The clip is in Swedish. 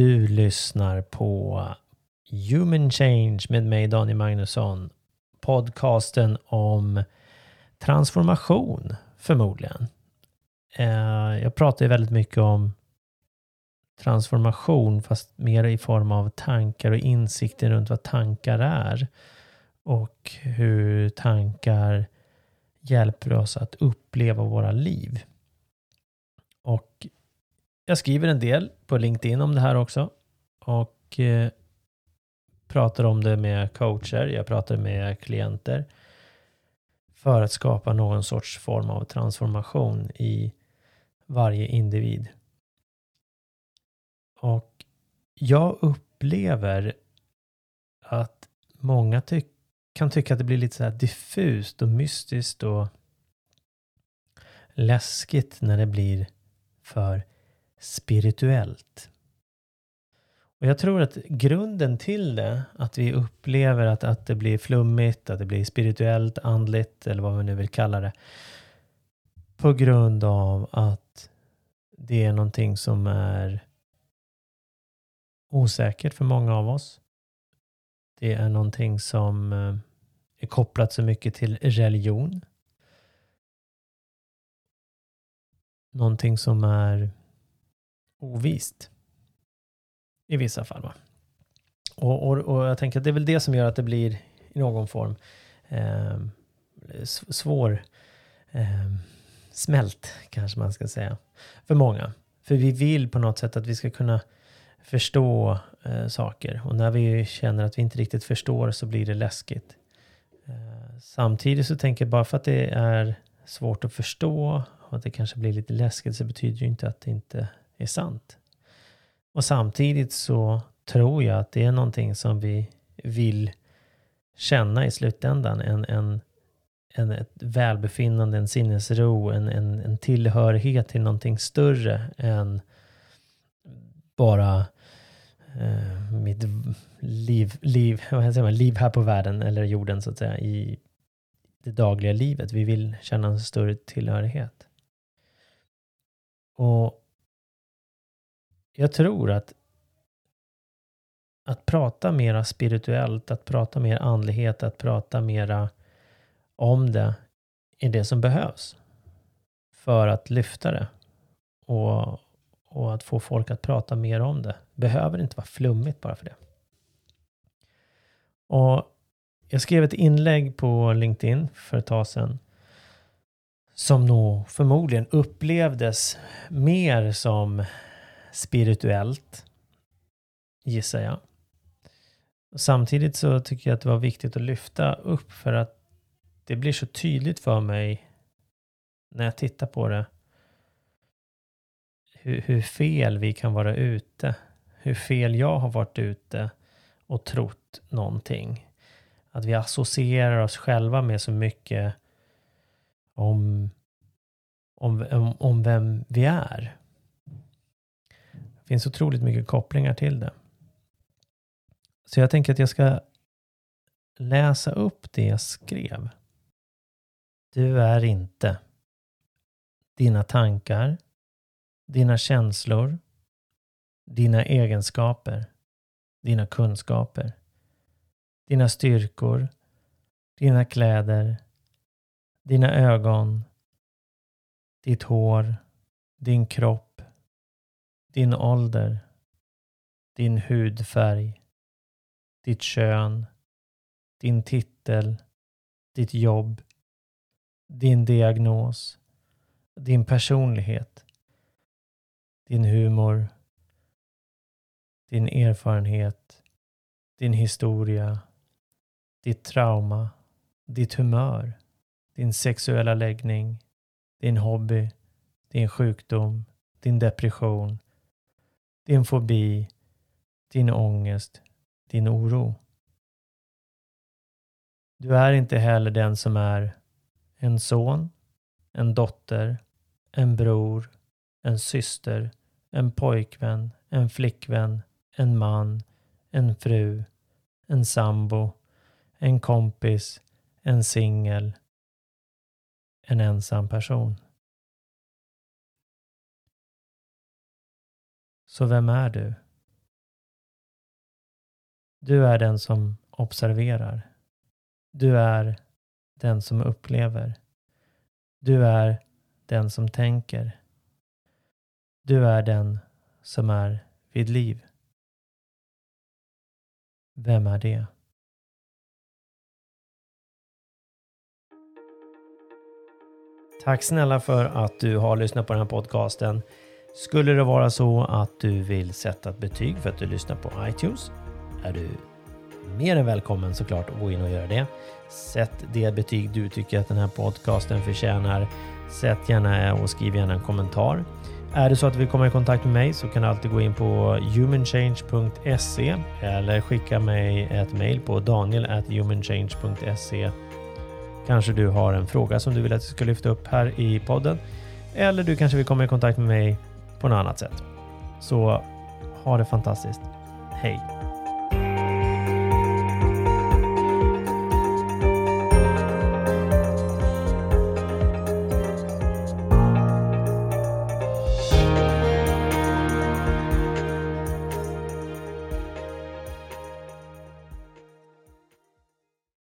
Du lyssnar på Human Change med mig Daniel Magnusson. Podcasten om transformation förmodligen. Eh, jag pratar ju väldigt mycket om transformation fast mer i form av tankar och insikter runt vad tankar är. Och hur tankar hjälper oss att uppleva våra liv. Och jag skriver en del på LinkedIn om det här också. Och eh, pratar om det med coacher, jag pratar med klienter. För att skapa någon sorts form av transformation i varje individ. Och jag upplever att många ty kan tycka att det blir lite så här diffust och mystiskt och läskigt när det blir för spirituellt. Och jag tror att grunden till det, att vi upplever att, att det blir flummigt, att det blir spirituellt, andligt eller vad vi nu vill kalla det. På grund av att det är någonting som är osäkert för många av oss. Det är någonting som eh, är kopplat så mycket till religion. Någonting som är ovist. I vissa fall. Va? Och, och, och jag tänker att det är väl det som gör att det blir i någon form eh, svår eh, smält kanske man ska säga. För många. För vi vill på något sätt att vi ska kunna förstå eh, saker. Och när vi känner att vi inte riktigt förstår så blir det läskigt. Eh, samtidigt så tänker jag bara för att det är svårt att förstå och att det kanske blir lite läskigt så betyder det ju inte att det inte är sant. Och samtidigt så tror jag att det är någonting som vi vill känna i slutändan. En, en, en, ett välbefinnande, en sinnesro, en, en, en tillhörighet till någonting större än bara eh, mitt liv, liv, vad säger man, liv här på världen eller jorden så att säga i det dagliga livet. Vi vill känna en större tillhörighet. Och jag tror att att prata mera spirituellt, att prata mer andlighet, att prata mera om det är det som behövs för att lyfta det och, och att få folk att prata mer om det. Behöver inte vara flummigt bara för det. Och jag skrev ett inlägg på LinkedIn för ett tag sedan som nog förmodligen upplevdes mer som spirituellt, gissar jag. Samtidigt så tycker jag att det var viktigt att lyfta upp för att det blir så tydligt för mig när jag tittar på det hur, hur, fel vi kan vara ute. Hur fel jag har varit ute och trott någonting. Att vi associerar oss själva med så mycket om, om, om, om vem vi är finns otroligt mycket kopplingar till det. Så jag tänker att jag ska läsa upp det jag skrev. Du är inte dina tankar, dina känslor, dina egenskaper, dina kunskaper, dina styrkor, dina kläder, dina ögon, ditt hår, din kropp, din ålder, din hudfärg, ditt kön, din titel, ditt jobb, din diagnos, din personlighet, din humor, din erfarenhet, din historia, ditt trauma, ditt humör, din sexuella läggning, din hobby, din sjukdom, din depression, din fobi, din ångest, din oro. Du är inte heller den som är en son, en dotter, en bror, en syster, en pojkvän, en flickvän, en man, en fru, en sambo, en kompis, en singel, en ensam person. Så vem är du? Du är den som observerar. Du är den som upplever. Du är den som tänker. Du är den som är vid liv. Vem är det? Tack snälla för att du har lyssnat på den här podcasten. Skulle det vara så att du vill sätta ett betyg för att du lyssnar på iTunes är du mer än välkommen såklart att gå in och göra det. Sätt det betyg du tycker att den här podcasten förtjänar. Sätt gärna och skriv gärna en kommentar. Är det så att du vill komma i kontakt med mig så kan du alltid gå in på humanchange.se eller skicka mig ett mail på daniel.humanchange.se Kanske du har en fråga som du vill att jag ska lyfta upp här i podden. Eller du kanske vill komma i kontakt med mig på något annat sätt. Så ha det fantastiskt. Hej!